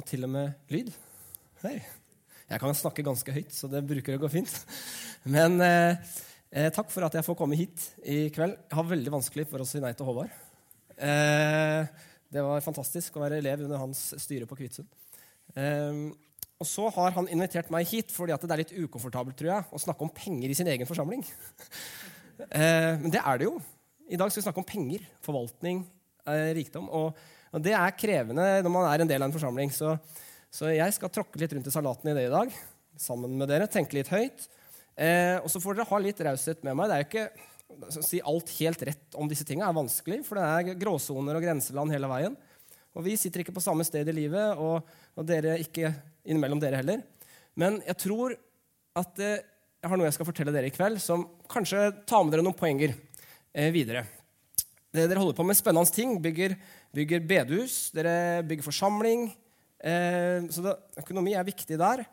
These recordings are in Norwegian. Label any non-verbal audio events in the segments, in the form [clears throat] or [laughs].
og til og med lyd. Hei. Jeg kan snakke ganske høyt, så det bruker å gå fint. Men eh, eh, takk for at jeg får komme hit i kveld. Jeg har veldig vanskelig for å si nei til Håvard. Eh, det var fantastisk å være elev under hans styre på Kvitsund. Eh, og så har han invitert meg hit fordi det er litt ukomfortabelt tror jeg, å snakke om penger i sin egen forsamling. eh, men det er det jo. I dag skal vi snakke om penger, forvaltning, eh, rikdom. Og, og, det er krevende når man er en del av en forsamling. Så, så, jeg skal tråkke litt rundt i salaten i det i dag sammen med dere. Tenke litt høyt. Eh, og så får dere ha litt raushet med meg. Det er jo ikke å si alt helt rett om disse tingene er vanskelig, for det er gråsoner og grenseland hele veien. Og vi sitter ikke på samme sted i livet, og, og dere ikke innimellom dere heller. Men jeg tror at eh, jeg har noe jeg skal fortelle dere i kveld, som kanskje tar med dere noen poenger eh, videre. Dere holder på med spennende ting. Bygger, bygger bedehus, dere bygger forsamling. Eh, så det, økonomi er viktig der.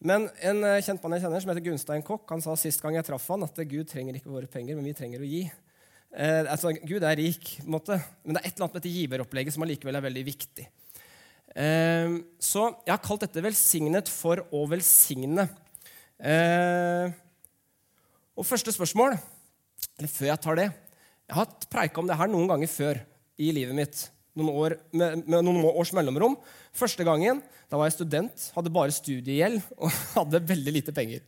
Men en eh, kjent mann jeg kjenner som heter Gunstein Kokk, han sa sist gang jeg traff han, at Gud trenger ikke våre penger, men vi trenger å gi. Eh, altså, Gud er rik, på en måte, men det er et eller annet med dette giveropplegget som allikevel er veldig viktig. Eh, så jeg har kalt dette 'velsignet for å velsigne'. Eh, og første spørsmål eller før jeg tar det Jeg har preika om det her noen ganger før i livet mitt. Noen år, med, med, noen års mellomrom. Første gangen da var jeg student, hadde bare studiegjeld og [laughs] hadde veldig lite penger.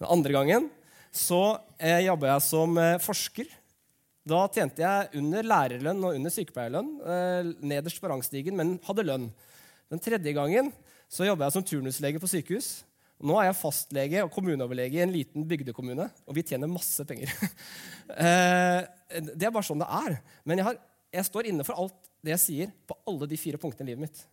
Den andre gangen så eh, jobba jeg som eh, forsker. Da tjente jeg under lærerlønn og under sykepleierlønn. Eh, nederst på rangstigen, men hadde lønn. Den tredje gangen så jobba jeg som turnuslege på sykehus. Nå er jeg fastlege og kommuneoverlege i en liten bygdekommune, og vi tjener masse penger. [laughs] Eh, det er bare sånn det er. Men jeg, har, jeg, står inne for alt det jeg sier på alle de fire punktene i livet mitt.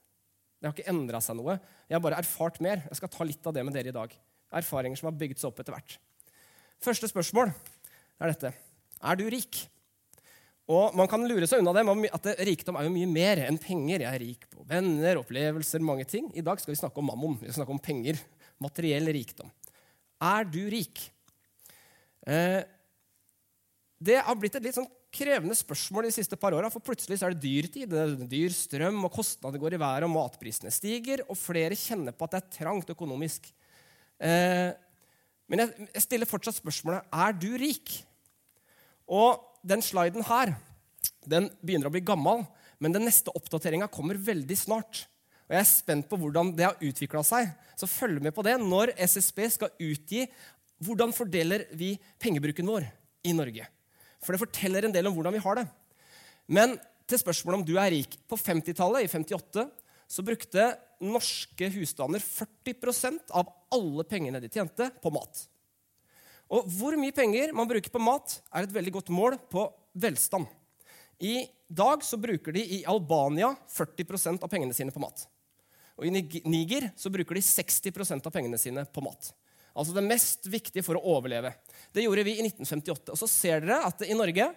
Det har ikke endra seg noe. Jeg har bare erfart mer. Jeg skal ta litt av det med dere i dag. Erfaringer som har bygd seg opp etter hvert. Første spørsmål er dette. Er du rik? Og Man kan lure seg unna det med at rikdom er jo mye mer enn penger. Jeg er rik på venner, opplevelser, mange ting. I dag skal vi snakke om mammon. Vi skal snakke om penger materiell rikdom. Er du rik? Eh, det har blitt et litt sånn krevende spørsmål de siste par åra. For plutselig er det dyrtid. Det er dyr strøm, og kostnader går i været, og matprisene stiger. Og flere kjenner på at det er trangt økonomisk. Eh, men jeg, jeg stiller fortsatt spørsmålet er du rik. Og den sliden her den begynner å bli gammel, men den neste oppdateringa kommer veldig snart. Og Jeg er spent på hvordan det har utvikla seg. Så følg med på det når SSB skal utgi hvordan fordeler vi pengebruken vår i Norge. For det forteller en del om hvordan vi har det. Men til spørsmålet om du er rik. På 50-tallet, i 58, så brukte norske husstander 40% av alle pengene de tjente, på mat. Og hvor mye penger man bruker på mat, er et veldig godt mål på velstand. I dag så bruker de i Albania 40% av pengene sine på mat. Og I Niger så bruker de 60% av pengene sine på mat. Altså det mest viktige for å overleve. Det gjorde vi i 1958. Og så ser dere at i Norge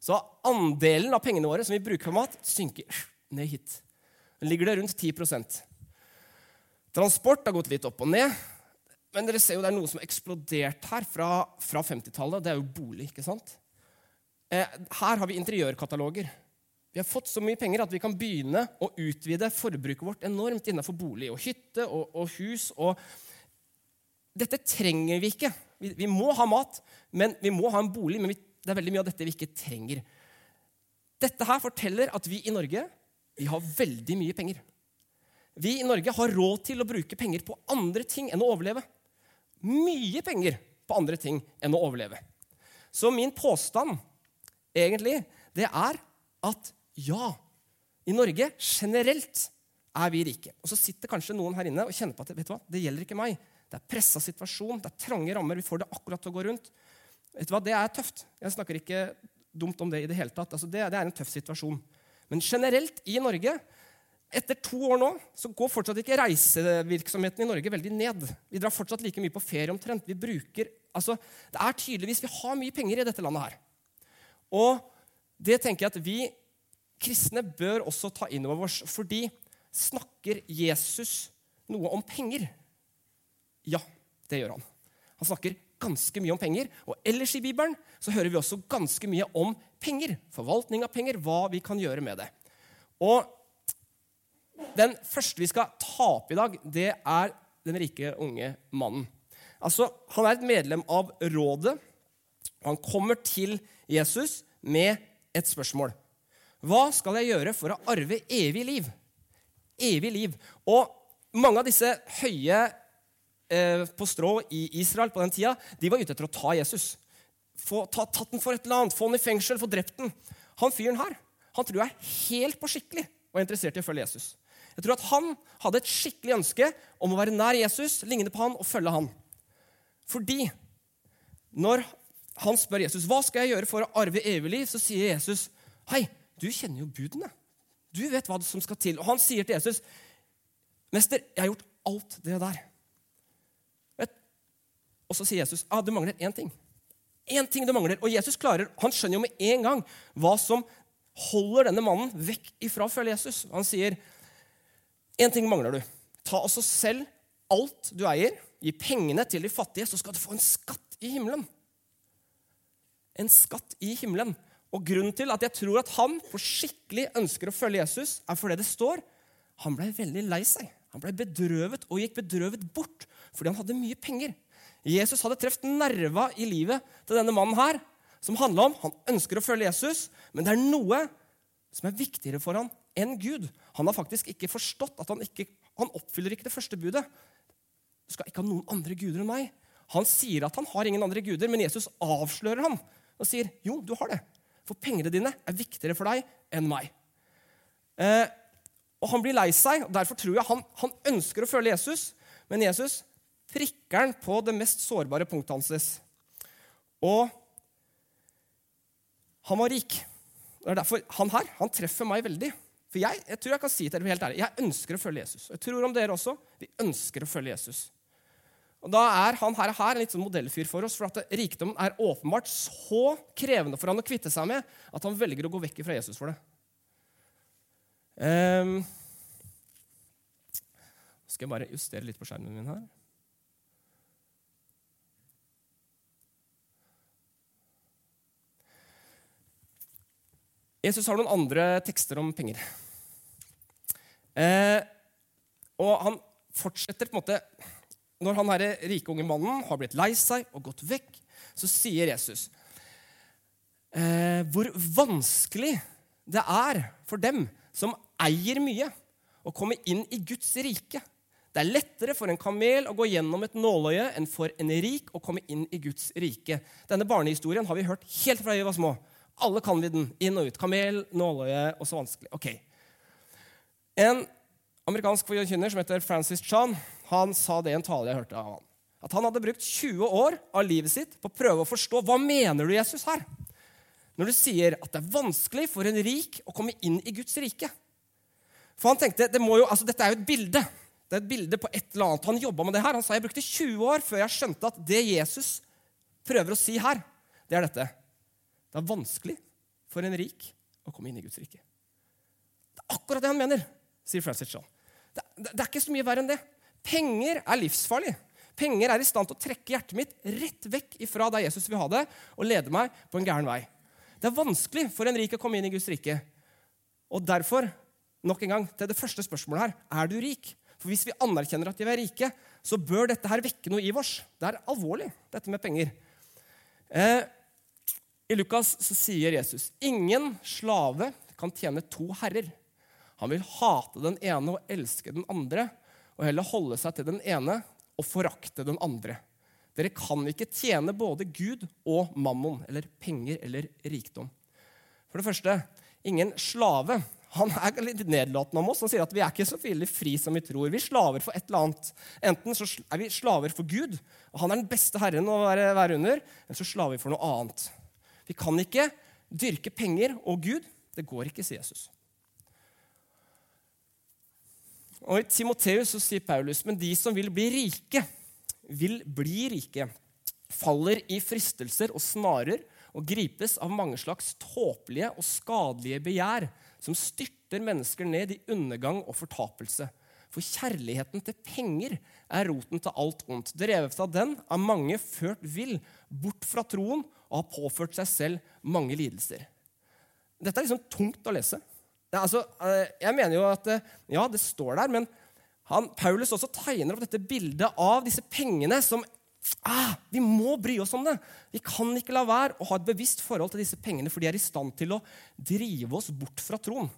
så har andelen av pengene våre som vi bruker på mat, synker ned hit. Den ligger det rundt 10% Transport har gått litt opp og ned. Men dere ser jo det er noe som har eksplodert her fra, fra 50-tallet. Det er jo bolig. ikke sant? Eh, her har vi interiørkataloger. Vi har fått så mye penger at vi kan begynne å utvide forbruket vårt enormt innenfor bolig og hytte og, og hus. Og dette trenger vi ikke. Vi, vi, må ha mat, men vi må ha en bolig. Men vi, det er veldig mye av dette vi ikke trenger. Dette her forteller at vi i Norge vi har veldig mye penger. Vi i Norge har råd til å bruke penger på andre ting enn å overleve. Mye penger på andre ting enn å overleve. Så min påstand egentlig, det er at ja, i Norge generelt er vi rike. Og så sitter kanskje noen her inne og kjenner på at vet du hva, det gjelder ikke meg. Det er pressa situasjon, det er trange rammer, vi får det akkurat til å gå rundt. Vet du hva, Det er tøft. Jeg snakker ikke dumt om det i det hele tatt. Altså, det, det er en tøff situasjon. Men generelt i Norge etter to år nå så går fortsatt ikke reisevirksomheten i Norge veldig ned. Vi drar fortsatt like mye på ferie omtrent. Vi bruker, altså, Det er tydeligvis Vi har mye penger i dette landet her. Og det tenker jeg at vi kristne bør også ta inn over oss, fordi snakker Jesus noe om penger? Ja, det gjør han. Han snakker ganske mye om penger. Og ellers i Bibelen så hører vi også ganske mye om penger. Forvaltning av penger, hva vi kan gjøre med det. Og Den første vi skal ta opp i dag, det er den rike, unge mannen. Altså, Han er et medlem av rådet. Han kommer til Jesus med et spørsmål. Hva skal jeg gjøre for å arve evig liv? Evig liv. Og mange av disse høye på strå i Israel på den tida, de var ute etter å ta Jesus. Få, ta, tatt den for et eller annet, få den i fengsel, få drept den. Han fyren her han tror jeg er helt på skikkelig og er interessert i å følge Jesus. Jeg tror at Han hadde et skikkelig ønske om å være nær Jesus, ligne på han og følge han. Fordi når han spør Jesus hva skal jeg gjøre for å arve evig liv, så sier Jesus, hei, du kjenner jo budene. Du vet hva som skal til. Og han sier til Jesus, mester, jeg har gjort alt det der. Og så sier Jesus, ah, du mangler én ting. Én ting du mangler. Og Jesus klarer, han skjønner jo med en gang hva som holder denne mannen vekk ifra å følge Jesus. Han sier, én ting mangler du. Ta også selv alt du eier, gi pengene til de fattige, så skal du få en skatt i himmelen. En skatt i himmelen. Og grunnen til at jeg tror at han for skikkelig ønsker å følge Jesus, er fordi det står han ble veldig lei seg. Han ble bedrøvet og gikk bedrøvet bort fordi han hadde mye penger. Jesus hadde truffet nerva i livet til denne mannen her, som handla om han ønsker å følge Jesus, men det er noe som er viktigere for han enn Gud. Han har faktisk ikke forstått at han ikke han oppfyller ikke det første budet. Du skal ikke ha noen andre guder enn meg. Han sier at han har ingen andre guder, men Jesus avslører ham og sier jo, du har det. For pengene dine er viktigere for deg enn meg. Eh, og Han blir lei seg, og derfor tror jeg han, han ønsker å følge Jesus. Men Jesus prikker han på det mest sårbare punktet hans. Og han var rik. Det er derfor Han her han treffer meg veldig. For jeg, jeg tror jeg kan si til dere helt ærlig, jeg ønsker å følge Jesus. Jeg tror om dere også. Vi ønsker å følge Jesus. Og Da er han her, her en litt sånn modellfyr for oss, for at rikdommen er åpenbart så krevende for han å kvitte seg med at han velger å gå vekk fra Jesus for det. Um, skal jeg bare justere litt på skjermen min her. Jesus har noen andre tekster om penger. Eh, og han fortsetter på en måte Når han her rike unge mannen har blitt lei seg og gått vekk, så sier Jesus eh, hvor vanskelig det er for dem som eier mye, å komme inn i Guds rike. Det er lettere for en kamel å gå gjennom et nåløye enn for en rik å komme inn i Guds rike. Denne barnehistorien har vi hørt helt fra vi var små. Alle kan vi den. Inn og ut. Kamel, nåløye og så vanskelig. Ok. En amerikansk forkynner som heter Francis Chan, han sa det i en tale jeg hørte av han. At han hadde brukt 20 år av livet sitt på å prøve å forstå hva mener du, Jesus, her? Når du sier at det er vanskelig for en rik å komme inn i Guds rike. For han tenkte, det jo, altså, Dette er jo et bilde. Det er et bilde på et eller annet. Han jobba med det her. Han sa jeg brukte 20 år før jeg skjønte at det Jesus prøver å si her, det er dette. Det er vanskelig for en rik å komme inn i Guds rike. Det er akkurat det han mener, sier Francis John. Det, det, det er ikke så mye verre enn det. Penger er livsfarlig. Penger er i stand til å trekke hjertet mitt rett vekk ifra der Jesus vil ha det, og lede meg på en gæren vei. Det er vanskelig for en rik å komme inn i Guds rike. Og derfor, nok en gang, til det første spørsmålet her er du rik? For hvis vi anerkjenner at vi er rike, så bør dette her vekke noe i oss. Det er alvorlig, dette med penger. Eh, i Lukas sier Jesus ingen slave kan tjene to herrer. Han vil hate den ene og elske den andre, og heller holde seg til den ene og forakte den andre. Dere kan ikke tjene både Gud og mammon, eller penger eller rikdom. For det første, ingen slave. Han er litt nedlatende om oss. Han sier at vi er ikke så veldig fri som vi tror. Vi er slaver for et eller annet. Enten så er vi slaver for Gud, og han er den beste herren å være under, eller så slaver vi for noe annet. Vi kan ikke dyrke penger og Gud. Det går ikke, sier Jesus. Og I Timoteus så sier Paulus men de som vil bli rike, vil bli rike, faller i fristelser og snarer og gripes av mange slags tåpelige og skadelige begjær som styrter mennesker ned i undergang og fortapelse. For kjærligheten til penger er roten til alt ondt. Drevet av den er mange ført vill, bort fra troen, og har påført seg selv mange lidelser. Dette er liksom tungt å lese. Altså, eh, jeg mener jo at eh, Ja, det står der, men han, Paulus også tegner opp dette bildet av disse pengene som ah, Vi må bry oss om det. Vi kan ikke la være å ha et bevisst forhold til disse pengene, for de er i stand til å drive oss bort fra troen.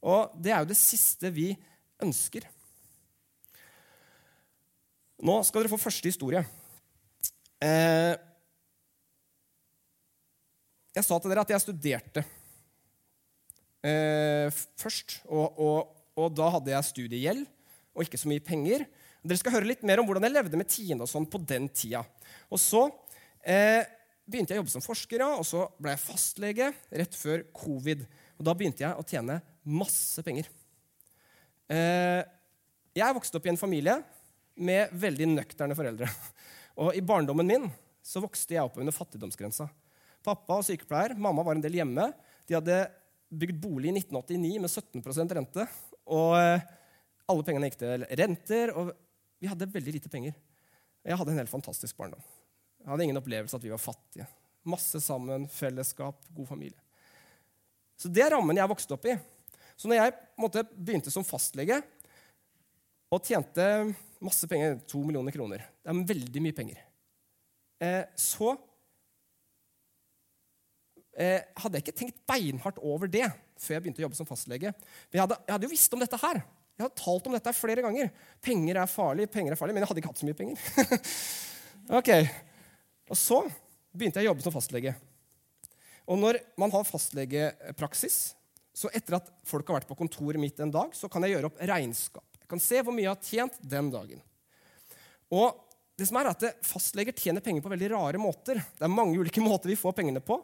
Og det er jo det siste vi ønsker. Nå skal dere få første historie. Eh, jeg sa til dere at jeg studerte eh, først. Og, og, og, da hadde jeg studiegjeld og ikke så mye penger. Dere skal høre litt mer om hvordan jeg levde med tiende og sånn på den tida. Og så eh, begynte jeg å jobbe som forsker, og så ble jeg fastlege rett før covid. Og da begynte jeg å tjene masse penger. Eh, jeg vokste opp i en familie med veldig nøkterne foreldre. [laughs] Og i barndommen min så vokste jeg opp under fattigdomsgrensa. Pappa var sykepleier, mamma var en del hjemme. De hadde bygd bolig i 1989 med 17% rente. Og eh, alle pengene gikk til renter, og vi hadde veldig lite penger. Jeg hadde en helt fantastisk barndom. Jeg hadde ingen opplevelse at vi var fattige. Masse sammen, fellesskap, god familie. Så det er rammen jeg vokste opp i. Så når jeg måte, begynte som fastlege og tjente masse penger, to millioner kroner Det er veldig mye penger. Eh, så eh, hadde jeg ikke tenkt beinhardt over det før jeg begynte å jobbe som fastlege. Men jeg hadde, jeg hadde jo visst om dette her. Jeg har talt om dette flere ganger. Penger er farlig, penger er farlig, men jeg hadde ikke hatt så mye penger. [laughs] ok, Og så begynte jeg å jobbe som fastlege. Og når man har fastlegepraksis, så etter at folk har vært på kontoret mitt en dag, så kan jeg gjøre opp regnskap. Jeg kan se hvor mye jeg har tjent den dagen. Og det som er at Fastleger tjener penger på veldig rare måter. Det er mange ulike [laughs] måter vi får pengene på.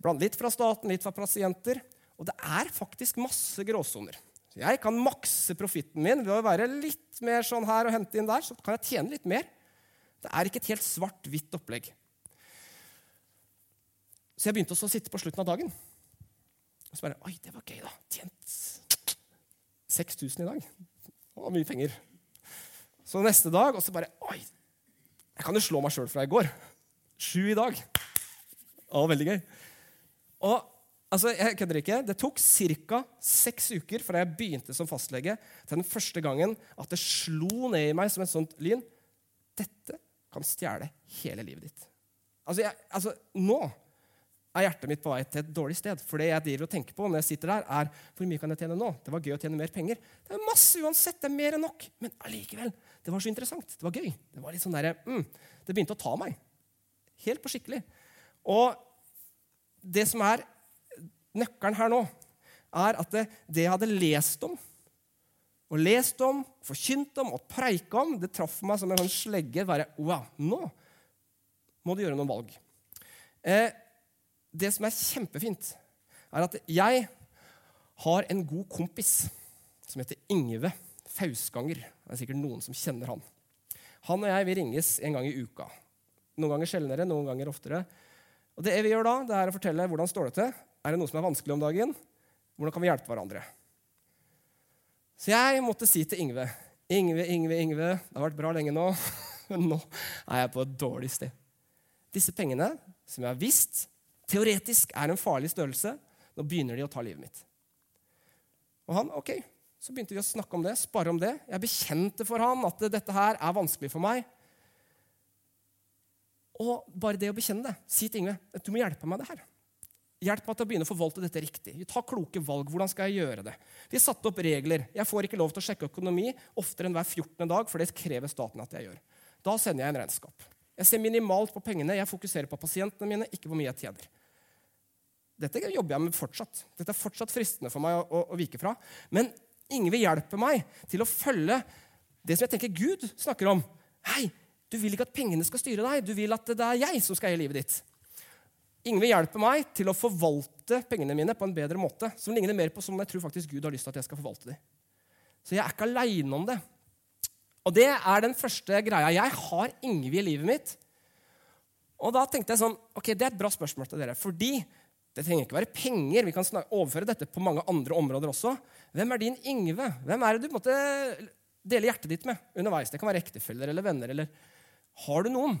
Blant litt fra staten, litt fra pasienter. Og det er faktisk masse gråsoner. Jeg kan makse profitten min ved å være litt mer sånn her og hente inn der. Så kan jeg tjene litt mer. Det er ikke et helt svart-hvitt opplegg. Så jeg begynte også å sitte på slutten av dagen. Og så bare Oi, det var gøy, da. Tjent 6000 i dag. Det var mye penger. Så neste dag, og så bare Oi, jeg kan jo slå meg sjøl fra i går. Sju i dag. Det var veldig gøy. Og altså, jeg kødder ikke. Det tok ca. seks uker fra jeg begynte som fastlege, til den første gangen at det slo ned i meg som et sånt lyn. Dette kan stjele hele livet ditt. Altså, jeg, altså nå er hjertet mitt på vei til et dårlig sted. For det jeg driver og tenker på når jeg sitter der, er hvor mye kan jeg tjene nå? Det var gøy å tjene mer penger. Det er masse uansett. Det er mer enn nok. Men allikevel. Det var så interessant. Det var gøy. Det var litt sånn der, mm, det begynte å ta meg. Helt på skikkelig. Og det som er nøkkelen her nå, er at det, det jeg hadde lest om, og lest om, forkynt om og preika om, det traff meg som en sånn slegge. Bare, wow, nå må du gjøre noen valg. Eh, det som er kjempefint, er at jeg har en god kompis som heter Ingve Fausganger. Det er sikkert noen som kjenner han. Han og jeg vi ringes en gang i uka. Noen ganger sjeldnere, noen ganger oftere. Og Det vi gjør da, det er å fortelle hvordan står det til. Er det noe som er vanskelig om dagen? Hvordan kan vi hjelpe hverandre? Så jeg måtte si til Ingve Ingve, Ingve, Ingve, det har vært bra lenge nå, [laughs] men nå er jeg på et dårlig sted. Disse pengene, som jeg har visst teoretisk er en farlig størrelse. Nå begynner de å ta livet mitt. Og han, ok, Så begynte vi å snakke om det, spare om det. Jeg bekjente for han at dette her er vanskelig for meg. Og bare det å bekjenne det, si til Yngve du må hjelpe meg med det her. Hjelp meg til å begynne å forvalte dette riktig. Ta kloke valg. Hvordan skal jeg gjøre det? Vi satte opp regler. Jeg får ikke lov til å sjekke økonomi oftere enn hver 14. dag, for det krever staten at jeg gjør. Da sender jeg en regnskap. Jeg ser minimalt på pengene. Jeg fokuserer på pasientene mine, ikke hvor mye jeg tjener. Dette jobber jeg med fortsatt. Dette er fortsatt fristende for meg å, å, å vike fra. Men Ingve hjelper meg til å følge det som jeg tenker Gud snakker om. Hei, du vil ikke at pengene skal styre deg. Du vil at det er jeg som skal eie livet ditt. Ingve hjelper meg til å forvalte pengene mine på en bedre måte, som ligner mer på som jeg tror faktisk Gud har lyst til at jeg skal forvalte dem. Så jeg er ikke aleine om det. Og det er den første greia. Jeg har Ingve i livet mitt. Og da tenkte jeg sånn Ok, det er et bra spørsmål til dere. Fordi det trenger ikke være penger. Vi kan overføre dette på mange andre områder også. Hvem er din Ingve? Hvem er det du måtte dele hjertet ditt med underveis? Det kan være ektefeller eller venner. Eller har du noen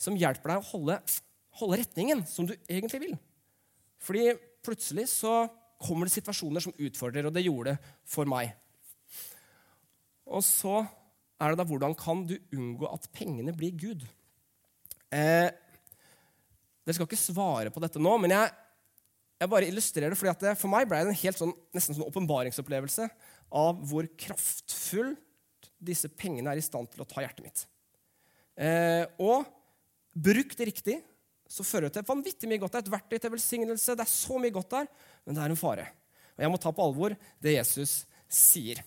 som hjelper deg å holde, holde retningen som du egentlig vil? Fordi plutselig så kommer det situasjoner som utfordrer, og det gjorde det for meg. Og så er det da hvordan kan du unngå at pengene blir Gud? Eh, dere skal ikke svare på dette nå, men jeg, jeg bare illustrerer det. fordi det, For meg ble det en helt sånn, nesten sånn åpenbaringsopplevelse av hvor kraftfullt disse pengene er i stand til å ta hjertet mitt. Eh, og brukt riktig så fører det til vanvittig mye godt. Det er et verktøy til velsignelse. Det er så mye godt der, men det er en fare. Og jeg må ta på alvor det Jesus sier.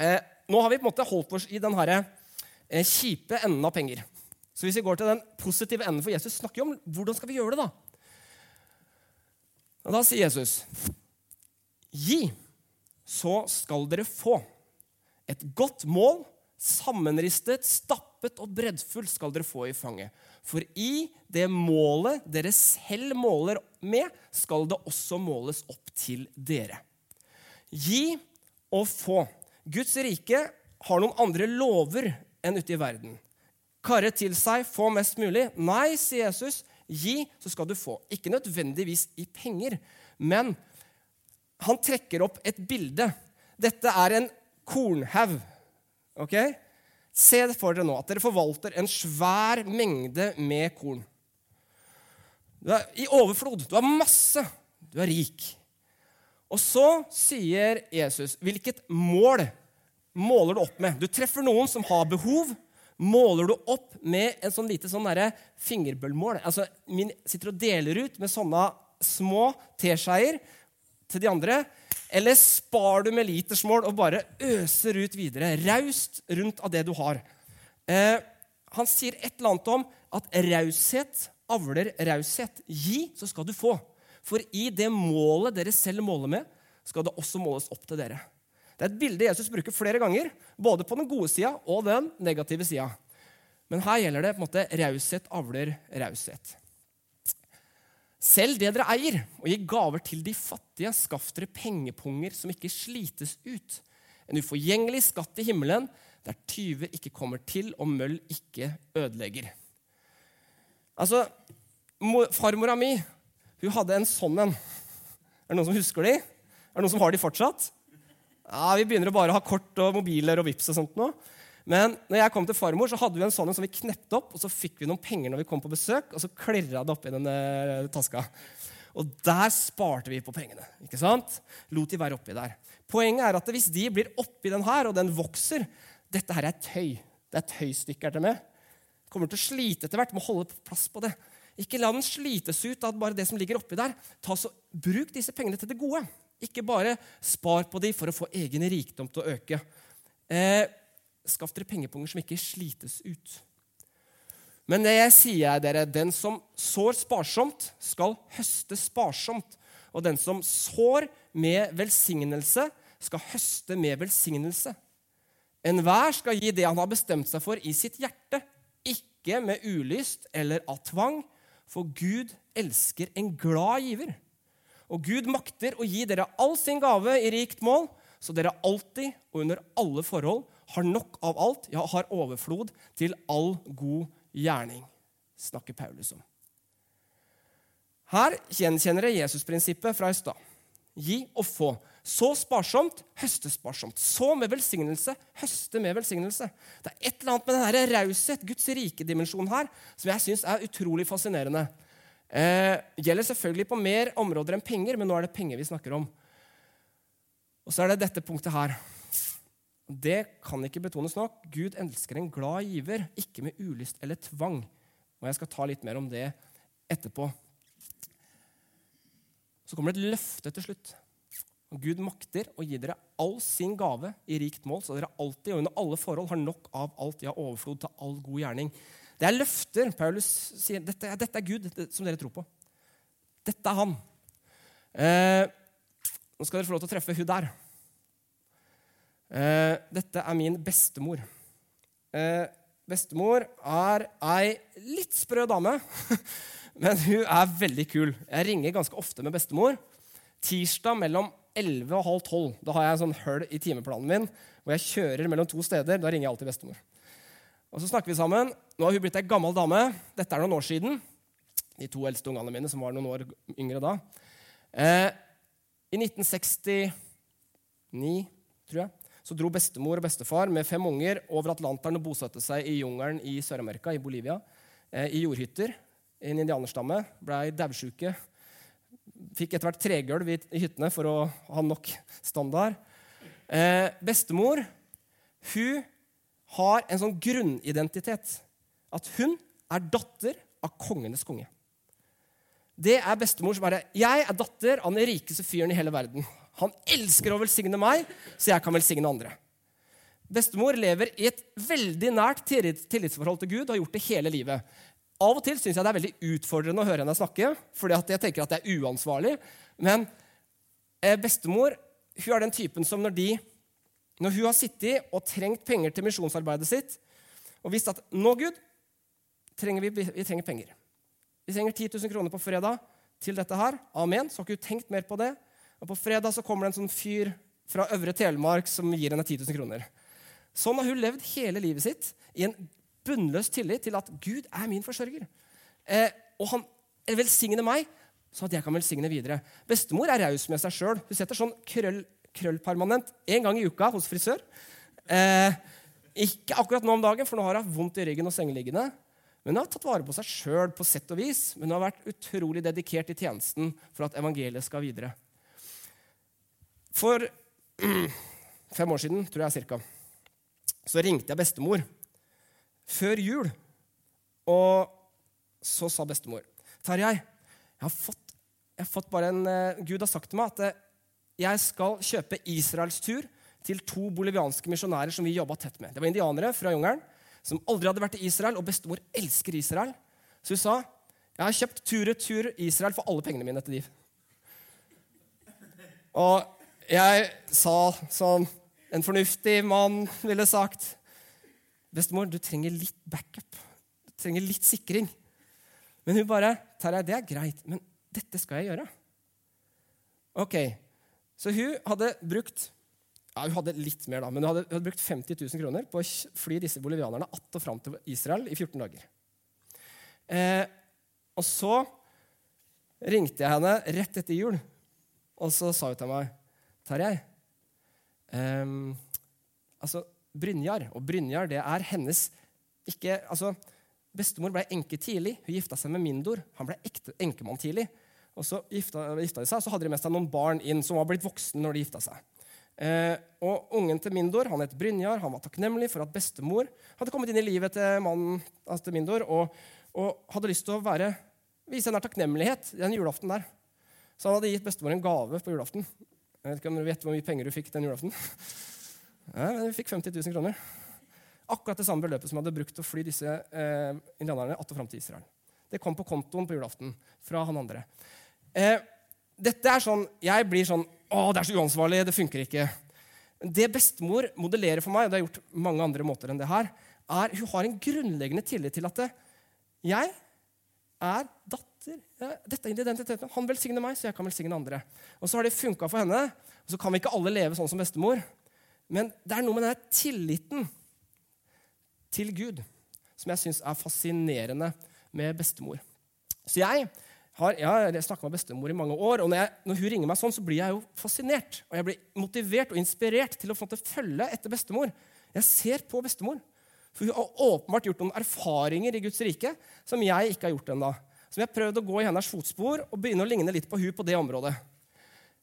Eh, nå har vi på en måte holdt oss i den her, eh, kjipe enden av penger. Så hvis vi går til den positive enden for Jesus, snakker vi om hvordan skal vi gjøre det. Da Og da sier Jesus, gi, så skal dere få. Et godt mål, sammenristet, stappet og breddfullt skal dere få i fanget. For i det målet dere selv måler med, skal det også måles opp til dere. Gi og få. Guds rike har noen andre lover enn ute i verden. Karre til seg, få mest mulig. Nei, sier Jesus. Gi, så skal du få. Ikke nødvendigvis i penger, men han trekker opp et bilde. Dette er en kornhaug. ok? Se for dere nå at dere forvalter en svær mengde med korn. Du er i overflod. Du har masse. Du er rik. Og så sier Jesus hvilket mål måler du opp med. Du treffer noen som har behov. Måler du opp med en sånn lite sånn fingerbøllmål? Altså, min sitter og deler ut med sånne små teskjeer til de andre. Eller spar du med litersmål og bare øser ut videre, raust rundt av det du har? Eh, han sier et eller annet om at raushet avler raushet. Gi, så skal du få. For i det målet dere selv måler med, skal det også måles opp til dere. Det er et bilde Jesus bruker flere ganger, både på den gode sida og den negative sida. Men her gjelder det på en måte raushet avler raushet. Selv det dere eier, og gi gaver til de fattige, skaff dere pengepunger som ikke slites ut. En uforgjengelig skatt i himmelen, der tyver ikke kommer til og møll ikke ødelegger. Altså, Farmora mi hun hadde en sånn en. Er det noen som husker de? Er det noen som har de fortsatt? Ja, Vi begynner å bare ha kort og mobiler og vips og sånt nå. Men når jeg kom til farmor, så hadde vi en sånn som vi knepte opp, og så fikk vi noen penger når vi kom på besøk, og så klirra det oppi den uh, taska. Og der sparte vi på pengene. ikke sant? Lot de være oppi der. Poenget er at hvis de blir oppi den her, og den vokser Dette her er tøy. Det er tøystykker til meg. Kommer til å slite etter hvert. Må holde plass på det. Ikke la den slites ut av bare det som ligger oppi der. Ta så, bruk disse pengene til det gode. Ikke bare spar på dem for å få egen rikdom til å øke. Eh, Skaff dere pengepunger som ikke slites ut. Men det jeg sier dere, den som sår sparsomt, skal høste sparsomt. Og den som sår med velsignelse, skal høste med velsignelse. Enhver skal gi det han har bestemt seg for i sitt hjerte, ikke med ulyst eller av tvang, for Gud elsker en glad giver. Og Gud makter å gi dere all sin gave i rikt mål, så dere alltid og under alle forhold har nok av alt, ja, har overflod til all god gjerning, snakker Paulus om. Her gjenkjenner jeg Jesus-prinsippet fra i stad. Gi og få. Så sparsomt, høste sparsomt. Så med velsignelse, høste med velsignelse. Det er et eller annet med denne raushet, Guds rike dimensjon her, som jeg syns er utrolig fascinerende. Eh, gjelder selvfølgelig på mer områder enn penger, men nå er det penger vi snakker om. Og så er det dette punktet her. Det kan ikke betones nok. Gud elsker en glad giver, ikke med ulyst eller tvang. Og Jeg skal ta litt mer om det etterpå. Så kommer det et løfte til slutt. Gud makter å gi dere all sin gave i rikt mål, så dere alltid og under alle forhold har nok av alt, ja, overflod til all god gjerning. Det er løfter. Paulus sier dette, dette er Gud dette, som dere tror på. Dette er han. Eh, nå skal dere få lov til å treffe hun der. Eh, dette er min bestemor. Eh, bestemor er ei litt sprø dame, [laughs] men hun er veldig kul. Jeg ringer ganske ofte med bestemor. Tirsdag mellom 11 og halv 12. Da har jeg en sånn høl i timeplanen min hvor jeg kjører mellom to steder. Da ringer jeg alltid bestemor. Og så snakker vi sammen. Nå har hun blitt ei gammel dame. Dette er noen år siden. De to eldste ungene mine, som var noen år yngre da. Eh, 1969, tror jeg, så dro bestemor og bestefar med fem unger over Atlanteren og bosatte seg i jungelen i Sør-Amerika, i Bolivia, eh, i jordhytter. En indianerstamme blei daudsjuke. Fikk etter hvert tregulv i, i hyttene for å ha nok standard. Eh, bestemor hun har en sånn grunnidentitet. At hun er datter av kongenes konge. Det er bestemor som bare Jeg er datter av den rikeste fyren i hele verden. Han elsker å velsigne meg, så jeg kan velsigne andre. Bestemor lever i et veldig nært tillitsforhold til Gud og har gjort det hele livet. Av og til syns jeg det er veldig utfordrende å høre henne snakke, fordi jeg tenker at det er uansvarlig. Men eh, bestemor hun er den typen som når, de, når hun har sittet og trengt penger til misjonsarbeidet sitt, og visst at nå, Gud, trenger vi, vi trenger penger. Vi trenger 10 000 kroner på fredag til dette her. Amen. Så har ikke du tenkt mer på det. Og på fredag så kommer det en sånn fyr fra Øvre Telemark som gir henne 10 000 kroner. Sånn har hun levd hele livet sitt i en bunnløs tillit til at Gud er min forsørger. Eh, og han velsigner meg, sånn at jeg kan velsigne videre. Bestemor er raus med seg sjøl. Hun setter sånn krøll, krøllpermanent én gang i uka hos frisør. Eh, ikke akkurat nå om dagen, for nå har hun vondt i ryggen og sengeliggende. Men hun har tatt vare på seg sjøl på sett og vis, men hun har vært utrolig dedikert i tjenesten for at evangeliet skal videre. For [clears throat] fem år siden, tror jeg cirka, så ringte jeg bestemor før jul. Og så sa bestemor Tarjei, jeg har fått, jeg har fått bare en uh, Gud har sagt til meg at uh, jeg skal kjøpe Israels tur til to bolivianske misjonærer som vi jobba tett med. Det var indianere fra jungelen som aldri hadde vært i Israel, og bestemor elsker Israel. Så hun sa jeg har kjøpt tur-retur Israel for alle pengene mine til de. Og jeg sa som en fornuftig mann ville sagt Bestemor, du trenger litt backup. Du trenger litt sikring. Men hun bare Tarjei, det er greit, men dette skal jeg gjøre. Ok, Så hun hadde brukt ja, hun hadde litt mer da, men hun hadde, hun hadde brukt 50 000 kroner på å fly disse bolivianerne att og fram til Israel i 14 dager. Eh, og så ringte jeg henne rett etter jul, og så sa hun til meg Tarjei. eh, altså, Brynjar, og Brynjar det er hennes ikke, altså, Bestemor ble enke tidlig. Hun gifta seg med Mindor. Han ble ekte, enkemann tidlig. Og Så gifta, gifta, de seg, så hadde de med seg noen barn inn som var blitt voksne når de gifta seg. Eh, og Ungen til Mindor han het Brynjar. Han var takknemlig for at bestemor hadde kommet inn i livet til mannen altså til Mindor og, og, hadde lyst til å være, vise henne takknemlighet den julaften der. Så han hadde gitt bestemor en gave på julaften. Jeg vet ikke om du vet hvor mye penger du fikk den julaften? [laughs] Ja, vi fikk 50 000 kroner. Akkurat det samme beløpet som hadde brukt å fly disse eh, indianerne att og fram til Israel. Det kom på kontoen på julaften fra han andre. Eh, dette er sånn, Jeg blir sånn Å, det er så uansvarlig. Det funker ikke. Det bestemor modellerer for meg, og det har gjort mange andre måter enn det her, er hun har en grunnleggende tillit til at det, jeg er datter. Ja, dette er identiteten. Han velsigner meg, så jeg kan velsigne andre. Og så har det funka for henne. Og så kan vi ikke alle leve sånn som bestemor. Men det er noe med denne tilliten til Gud som jeg syns er fascinerende med bestemor. Så jeg har, jeg har snakka med bestemor i mange år, og når, jeg, når, hun ringer meg sånn, så blir jeg jo fascinert. Og jeg blir motivert og inspirert til å få følge etter bestemor. Jeg ser på bestemor. For hun har åpenbart gjort noen erfaringer i Guds rike som jeg ikke har gjort ennå. Som jeg har prøvd å gå i hennes fotspor og begynne å ligne litt på hun på det området.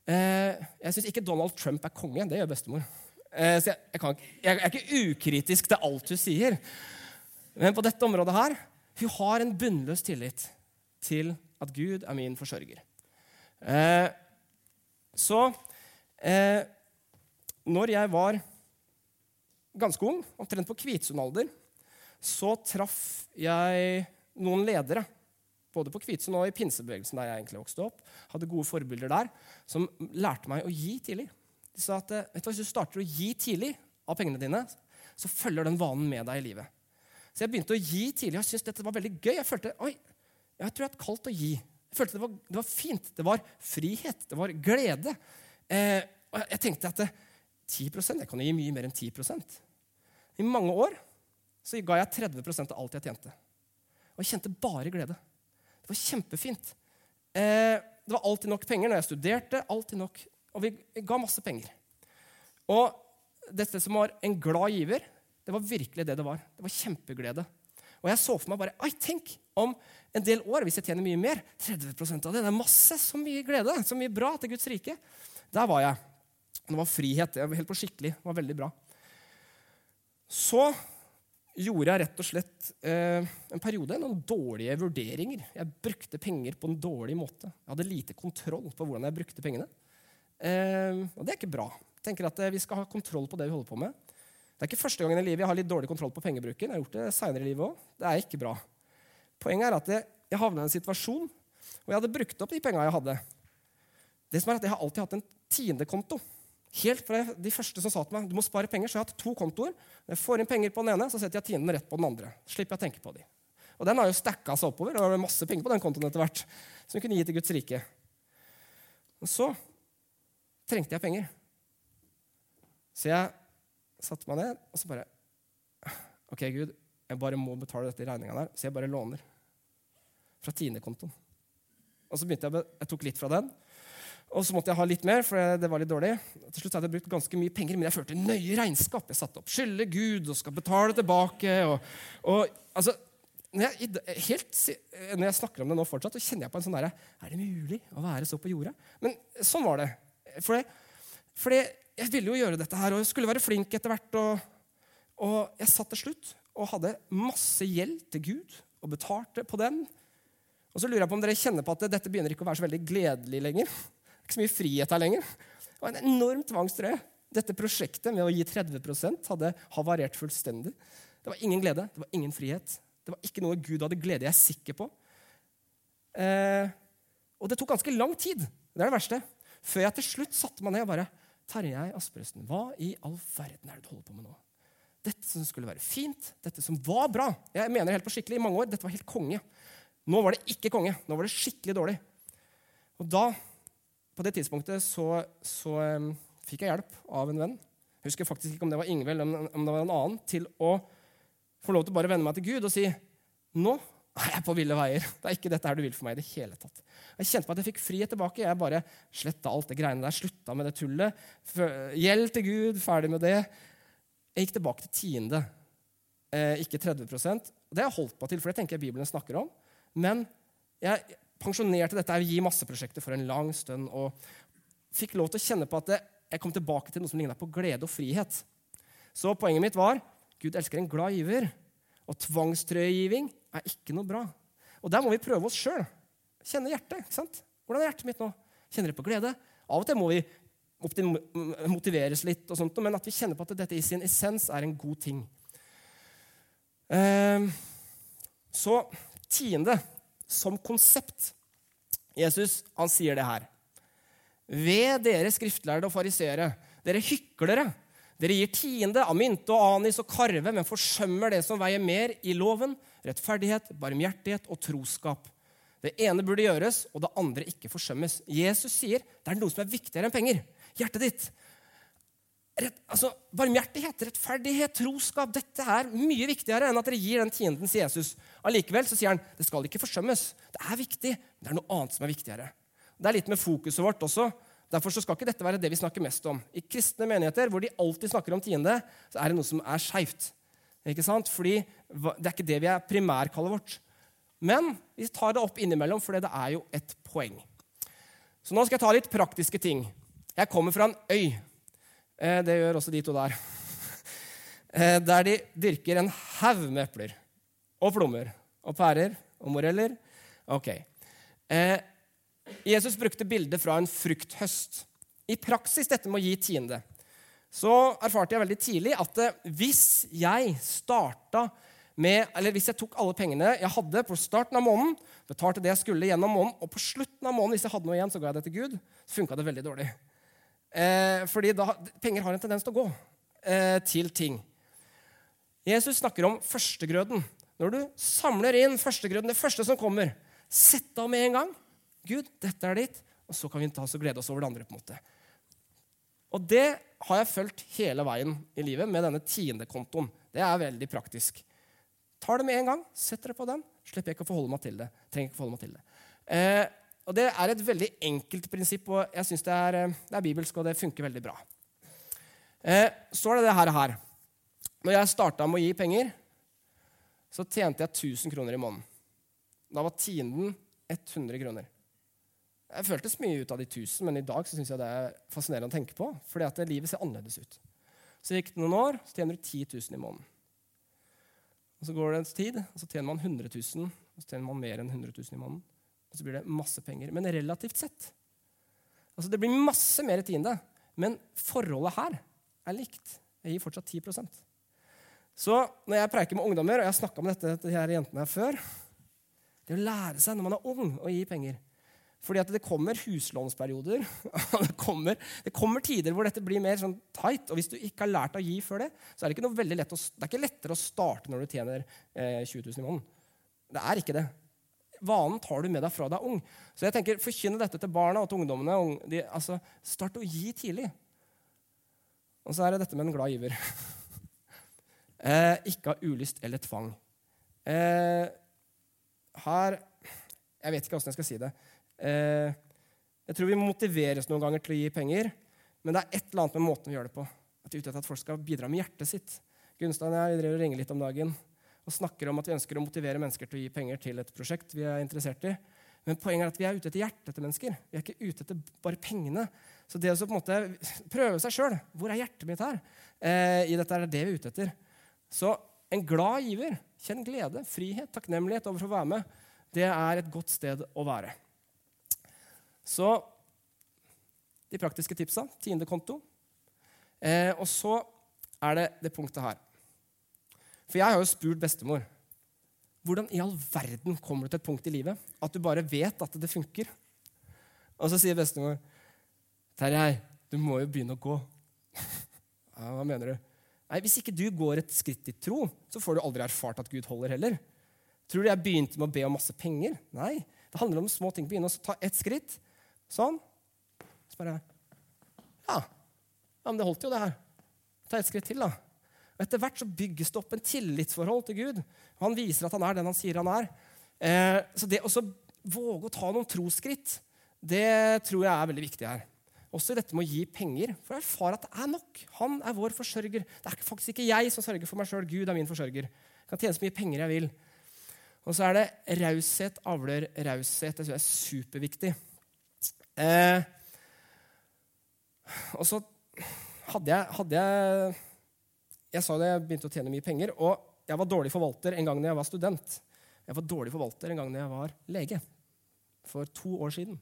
Eh, jeg syns ikke Donald Trump er konge. Det gjør bestemor. Eh, så jeg, jeg, kan, jeg, er ikke ukritisk til alt hun sier. Men på dette området her hun har en bunnløs tillit til at Gud er min forsørger. Eh, så eh, når jeg var ganske ung, omtrent på Kvitsund-alder, så traff jeg noen ledere. Både på Kvitsund og i pinsebevegelsen, der jeg egentlig vokste opp. Hadde gode forbilder der, som lærte meg å gi tidlig. De sa at vet du, hvis du starter å gi tidlig av pengene dine, så følger den vanen med deg i livet. Så jeg begynte å gi tidlig. Jeg syntes dette var veldig gøy. Jeg følte oi, jeg tror jeg har kalt å gi. Jeg følte det var, det var, fint. Det var frihet. Det var glede. Eh, og jeg tenkte at 10% Jeg kan gi mye mer enn 10% I mange år så ga jeg 30% av alt jeg tjente. Og jeg kjente bare glede. Det var kjempefint. Eh, det var alltid nok penger når jeg studerte. alltid nok og vi ga masse penger. Og dette som var en glad giver, det var virkelig det det var. Det var kjempeglede. Og jeg så for meg bare Ai, tenk om en del år, hvis jeg tjener mye mer 30 av det. Det er masse. Så mye glede. Så mye bra til Guds rike. Der var jeg. Det var frihet. Jeg var helt på skikkelig. Det var veldig bra. Så gjorde jeg rett og slett eh, en periode noen dårlige vurderinger. Jeg brukte penger på en dårlig måte. Jeg hadde lite kontroll på hvordan jeg brukte pengene. Eh, og det er ikke bra. Jeg tenker at eh, Vi skal ha kontroll på det vi holder på med. Det er ikke første gangen i livet jeg har litt dårlig kontroll på pengebruken. Jeg har gjort det senere i livet også. Det er ikke bra. Poenget er at jeg, jeg havna i en situasjon hvor jeg hadde brukt opp de penga jeg hadde. Det som er at Jeg har alltid hatt en tiendekonto. Helt fra de første som sa til meg du må spare penger, så jeg har hatt to kontoer. Når jeg får inn penger på den ene, så setter jeg tienden rett på den andre. slipper jeg å tenke på de. Og Den har jo stacka seg oppover. og det var masse penger på den kontoen etter hvert, som jeg kunne gi til Guds rike. Og så trengte jeg penger. Så jeg satte meg ned og så bare OK, Gud, jeg bare må betale dette i regninga der, så jeg bare låner. Fra tiendekontoen. Og så begynte jeg, jeg tok litt fra den, og så måtte jeg ha litt mer, for det var litt dårlig. Til slutt hadde jeg brukt ganske mye penger, men jeg førte nøye regnskap. Jeg satte opp skylder Gud og skal betale tilbake. Og, og altså, når jeg, helt, når jeg, snakker om det nå fortsatt, så kjenner jeg på en sånn derre Er det mulig å være så på jordet? Men sånn var det. For, for jeg ville jo gjøre dette her, og jeg skulle være flink etter hvert. Og, og jeg satt til slutt og hadde masse gjeld til Gud og betalte på den. Og så lurer jeg på om dere kjenner på at dette begynner ikke å være så veldig gledelig lenger ikke så mye frihet her lenger. Det var en enorm tvangstrøye. Dette prosjektet med å gi 30% hadde havarert fullstendig. Det var ingen glede, det var ingen frihet. Det var ikke noe Gud hadde glede, jeg er sikker på. Eh, og det tok ganske lang tid, det er det verste, før jeg til slutt satte meg ned og bare Tarjei Asperøsten, hva i all verden er det du holder på med nå? Dette som skulle være fint, dette som var bra Jeg mener helt på skikkelig i mange år, dette var helt konge. Nå var det ikke konge. Nå var det skikkelig dårlig. Og da på det tidspunktet så, så um, fikk jeg hjelp av en venn. Jeg husker faktisk ikke om det var Ingvild eller om det var en annen, til å få lov til å bare vende meg til Gud og si nå er jeg på ville veier. Det er ikke dette her du vil for meg i det hele tatt. Jeg kjente på at jeg fikk frihet tilbake. Jeg bare sletta alt det greiene der, slutta med det tullet. Gjeld til Gud, ferdig med det. Jeg gikk tilbake til tiende, eh, ikke 30% Det har jeg holdt på til, for det tenker jeg Bibelen snakker om. Men jeg, pensjonerte dette gi masseprosjektet for en lang stund og fikk lov til å kjenne på at jeg kom tilbake til noe som ligna på glede og frihet. Så poenget mitt var Gud elsker en glad giver. Og tvangstrøyegiving er ikke noe bra. Og der må vi prøve oss sjøl. Kjenne hjertet. ikke sant? Hvordan er hjertet mitt nå? Kjenner det på glede? Av og til må vi motiveres litt, og sånt, men at vi kjenner på at dette i sin essens er en god ting. Ehm, så tiende som konsept. Jesus han sier det her. Ved dere skriftlærde og fariseere, dere hyklere. Dere gir tiende av mynte og anis og karve, men forsømmer det som veier mer i loven, rettferdighet, barmhjertighet og troskap. Det ene burde gjøres, og det andre ikke forsømmes. Jesus sier det er noe som er viktigere enn penger. Hjertet ditt. Rett, altså, Barmhjertighet, rettferdighet, troskap dette er mye viktigere enn at dere gir den tienden til Jesus. Allikevel så sier han det skal ikke forsømmes. Det er viktig, men det er noe annet som er viktigere. Det er litt med fokuset vårt også. Derfor så skal ikke dette være det vi snakker mest om. I kristne menigheter hvor de alltid snakker om tiende, så er det noe som er skeivt. Fordi det er ikke det vi er primærkallet vårt. Men vi tar det opp innimellom, for det er jo et poeng. Så nå skal jeg ta litt praktiske ting. Jeg kommer fra en øy. Eh, det gjør også de to der. Eh, der de dyrker en haug med epler og plommer og pærer og moreller. Ok. Eh, Jesus brukte bildet fra en frukthøst. I praksis dette med å gi tiende. Så erfarte jeg veldig tidlig at hvis jeg starta med, eller hvis jeg tok alle pengene jeg hadde på starten av måneden, betalte det jeg skulle gjennom måneden, og på slutten av måneden hvis jeg hadde noe igjen, så ga jeg det til Gud, så funka det veldig dårlig. Eh, fordi da, penger har en tendens til å gå eh, til ting. Jesus snakker om førstegrøden. Når du samler inn førstegrøden, det første som kommer, sett av med en gang. Gud, dette er ditt. Og så kan vi ta oss og glede oss over det andre. på en måte. Og det har jeg fulgt hele veien i livet med denne tiendekontoen. Det er veldig praktisk. Tar det med en gang, setter det på den. Slipper jeg ikke å forholde meg til det. Trenger ikke å forholde meg til det. Eh, og det er et veldig enkelt prinsipp, og jeg syns det, eh, det, er bibelsk, og det funker veldig bra. Eh, så er det det her. Når jeg starta med å gi penger, så tjente jeg 1000 kroner i måneden. Da var tienden 100 kroner. Jeg føltes mye ut av de 1000, men i dag syns jeg det er fascinerende å tenke på. fordi at livet ser annerledes ut. Så gikk det noen år, så tjener du 10 000 i måneden. Og Så går det en tid, og så tjener man 100 000, og så tjener man mer enn 100 000 i måneden. Og så blir det masse penger. Men relativt sett. Altså Det blir masse mer tiende, men forholdet her er likt. Jeg gir fortsatt 10% Så når jeg preiker med ungdommer, og jeg har snakka med dette til de her jentene her før Det å lære seg når man er ung, å gi penger. Fordi at det kommer huslånsperioder. [laughs] det, kommer, det kommer tider hvor dette blir mer sånn tight. Og hvis du ikke har lært å gi før det, så er det ikke noe veldig lett å, det er ikke lettere å starte når du tjener eh, 20 000 i måneden. Det er ikke det. Vanen tar du med deg fra deg ung. Så jeg tenker, Forkynne dette til barna og til ungdommene. De, altså, start å gi tidlig. Og så er det dette med en glad giver. [laughs] eh, ikke av ulyst eller tvang. Eh, her Jeg vet ikke åssen jeg skal si det. Eh, jeg tror vi motiveres noen ganger til å gi penger, men det er et eller annet med måten vi gjør det på. At vi er ute etter at folk skal bidra med hjertet sitt. Gunstein og jeg driver og ringer litt om dagen og snakker om at vi ønsker å motivere mennesker til å gi penger til et prosjekt vi er interessert i. Men poenget er at vi er ute etter hjertet til mennesker. Vi er ikke ute etter bare pengene. Så det å på en måte prøve seg sjøl Hvor er hjertet mitt her? Eh, I dette er det vi er ute etter. Så en glad giver, kjenn glede, frihet, takknemlighet overfor å være med. Det er et godt sted å være. Så de praktiske tipsa. Tiendekonto. Eh, og så er det det punktet her. For jeg har jo spurt bestemor hvordan i all verden kommer du til et punkt i livet at du bare vet at det funker. Og så sier bestemor Terjei, du må jo begynne å gå. [laughs] ja, hva mener du? Nei, Hvis ikke du går et skritt i tro, så får du aldri erfart at Gud holder heller. Tror du jeg begynte med å be om masse penger? Nei. Det handler om små ting. Begynne å ta ett skritt. Sånn. Så bare Ja. ja men det holdt jo, det her. Ta ett skritt til, da. Og Etter hvert så bygges det opp en tillitsforhold til Gud. Og Han viser at han er den han sier han er. Eh, så det å våge å ta noen trosskritt, det tror jeg er veldig viktig her. Også i dette med å gi penger, for å erfare at det er nok. Han er vår forsørger. Det er faktisk ikke jeg som sørger for meg sjøl. Gud er min forsørger. Jeg kan tjene så mye penger jeg vil. Og så er det raushet avler raushet. Det tror jeg er superviktig. Eh, og så hadde jeg, hadde jeg jeg sa det, jeg begynte å tjene mye penger. Og jeg var dårlig forvalter en gang da jeg var student. Jeg var dårlig forvalter en gang da jeg var lege. For to år siden.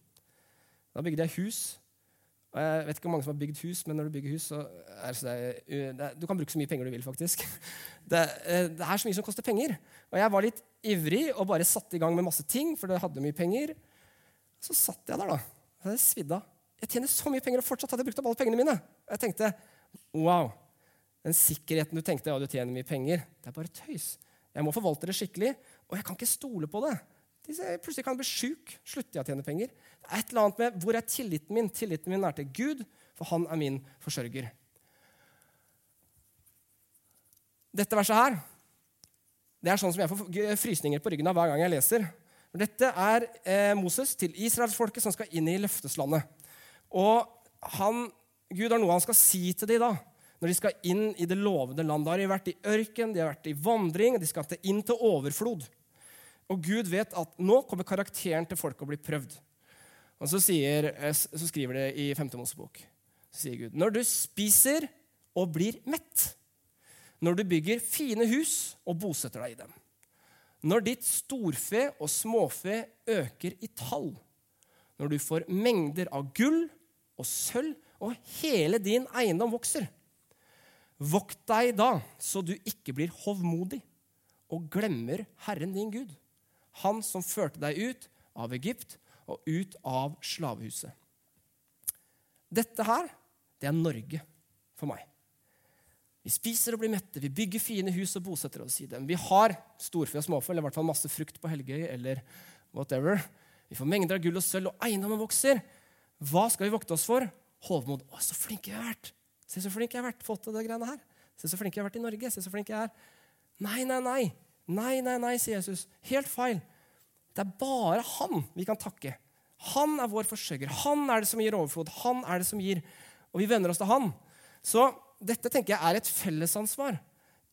Da bygde jeg hus. Og jeg vet ikke hvor mange som har bygd hus, men når du bygger hus, så er det, det, Du kan bruke så mye penger du vil, faktisk. [laughs] Det, eh, det, er så mye som koster penger. Og jeg var litt ivrig og bare satte i gang med masse ting, for det hadde mye penger. Så satt jeg der, da. Jeg svidda. Jeg tjener så mye penger, og fortsatt hadde jeg brukt opp alle pengene mine. Og Jeg tenkte wow. Den sikkerheten du tenkte ja, du tjener mye penger, det er bare tøys. Jeg må forvalte det skikkelig, og jeg kan ikke stole på det. Plutselig kan jeg bli sjuk. Slutter jeg å tjene penger? Det er et eller annet med Hvor er tilliten min? Tilliten min er til Gud, for han er min forsørger. Dette verset her det er sånn som jeg får frysninger på ryggen av hver gang jeg leser. Dette er eh, Moses til israelsfolket som skal inn i løfteslandet. Og han, Gud har noe han skal si til dem da når de skal inn i det lovede landet. Da har de vært i ørken, de har vært i vandring, de skal inn til overflod. Og Gud vet at nå kommer karakteren til folk å bli prøvd. Og så, sier, eh, så skriver det i 5. Mosebok. Så sier Gud når du spiser og blir mett, når du bygger fine hus og bosetter deg i dem, når ditt storfe og småfe øker i tall, når du får mengder av gull og sølv, og hele din eiendom vokser, Vokt deg da, så du ikke blir hovmodig og glemmer Herren din Gud, Han som førte deg ut av Egypt og ut av slavehuset. Dette her, det er Norge for meg. Vi spiser og blir mette, vi bygger fine hus og bosetter oss i dem. Vi har storfe og småfe, eller i hvert fall masse frukt på Helgøy eller whatever. Vi får mengder av gull og sølv, og eiendommen vokser. Hva skal vi vokte oss for? Hovmod. Å, så flinke vi har vært! Se så flink jeg har vært. Fått til det greiene her. Se så flink jeg har vært i Norge. Se så flink jeg er. Nei, nei, nei. Nei, nei, nei, sier Jesus. Helt feil. Det er bare han vi kan takke. Han er vår forsørger. Han er det som gir overflod. Han er det som gir. Og vi venner oss til han. Så dette tenker jeg er et fellesansvar.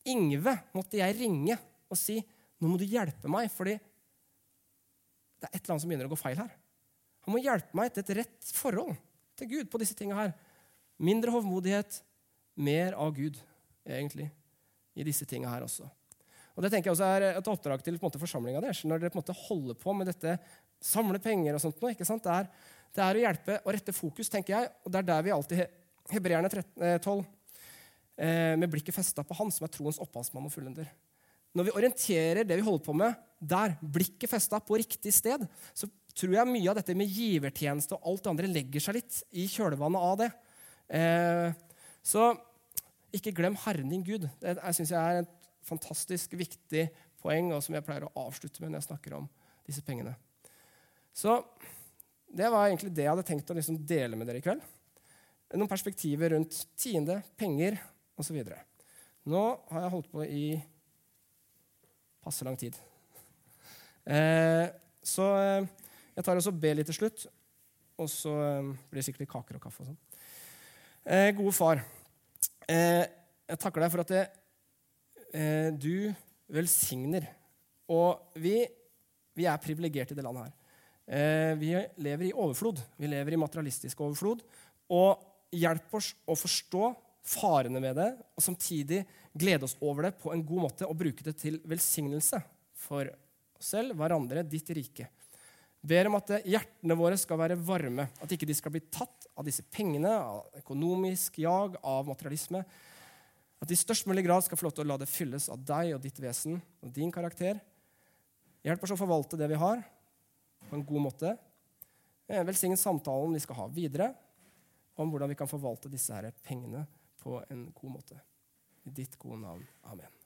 Ingve måtte jeg ringe og si nå må du hjelpe meg, fordi det er et eller annet som begynner å gå feil her. Han må hjelpe meg til et rett forhold til Gud på disse tingene her. Mindre hovmodighet, mer av Gud, egentlig, i disse tingene her også. Og Det tenker jeg også er et oppdrag til på forsamlinga deres. Når dere på en måte holder på med dette, samle penger og sånt, ikke sant? Det, er, det er å hjelpe og rette fokus, tenker jeg. Og det er der vi alltid Hebreerne 12, eh, med blikket festa på Han som er troens opphavsmann og fullender. Når vi orienterer det vi holder på med, der, blikket festa på riktig sted, så tror jeg mye av dette med givertjeneste og alt det andre legger seg litt i kjølvannet av det. Eh, så ikke glem Herren din Gud. Det syns jeg er et fantastisk viktig poeng, og som jeg pleier å avslutte med når jeg snakker om disse pengene. Så det var egentlig det jeg hadde tenkt å liksom dele med dere i kveld. Noen perspektiver rundt tiende, penger osv. Nå har jeg holdt på i passe lang tid. Eh, så eh, jeg tar også B litt til slutt, og så eh, blir det sikkert kaker og kaffe. og sånn. Eh, gode far, eh, jeg takker deg for at det, eh, du velsigner. Og vi, vi er privilegerte i det landet her. vi lever i overflod. Vi lever i materialistisk overflod. Og hjelp oss å forstå farene med det, og samtidig glede oss over det på en god måte og bruke det til velsignelse for oss selv, hverandre, ditt rike. Ber om at hjertene våre skal være varme, at ikke de skal bli tatt av disse pengene, av økonomisk jag, av materialisme. At de i størst mulig grad skal få lov til å la det fylles av deg og ditt vesen og din karakter. Hjelp oss å forvalte det vi har, på en god måte. Velsign samtalen vi skal ha videre om hvordan vi kan forvalte disse her pengene på en god måte. I ditt gode navn. Amen.